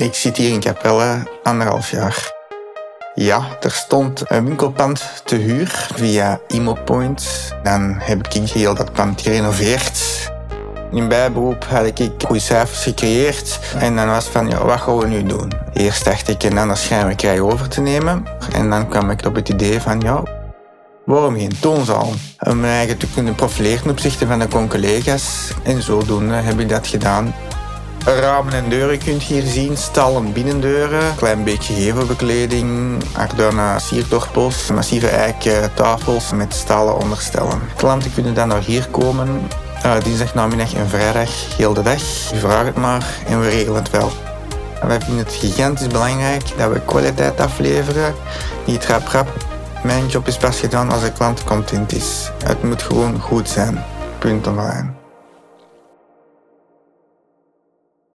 Ik zit hier in Capelle anderhalf jaar. Ja, er stond een winkelpand te huur via Imopoint. Dan heb ik heel dat pand gerenoveerd. In bijberoep had ik goede cijfers gecreëerd. En dan was van, ja, wat gaan we nu doen? Eerst dacht ik een ander schijn krijgen over te nemen. En dan kwam ik op het idee van, ja, waarom geen toonzaal? Om me eigen te kunnen profileren opzichte van de collega's. En zodoende heb ik dat gedaan. Ramen en deuren kunt hier zien, stallen binnendeuren, klein beetje gevelbekleding, arduinen sierdorpels, massieve eiken tafels met stalen onderstellen. Klanten kunnen dan naar hier komen, uh, dinsdag namiddag en vrijdag, heel de dag. Je vraagt het maar en we regelen het wel. Wij vinden het gigantisch belangrijk dat we kwaliteit afleveren, niet rap rap. Mijn job is pas gedaan als de klant content is. Het moet gewoon goed zijn. Punt online.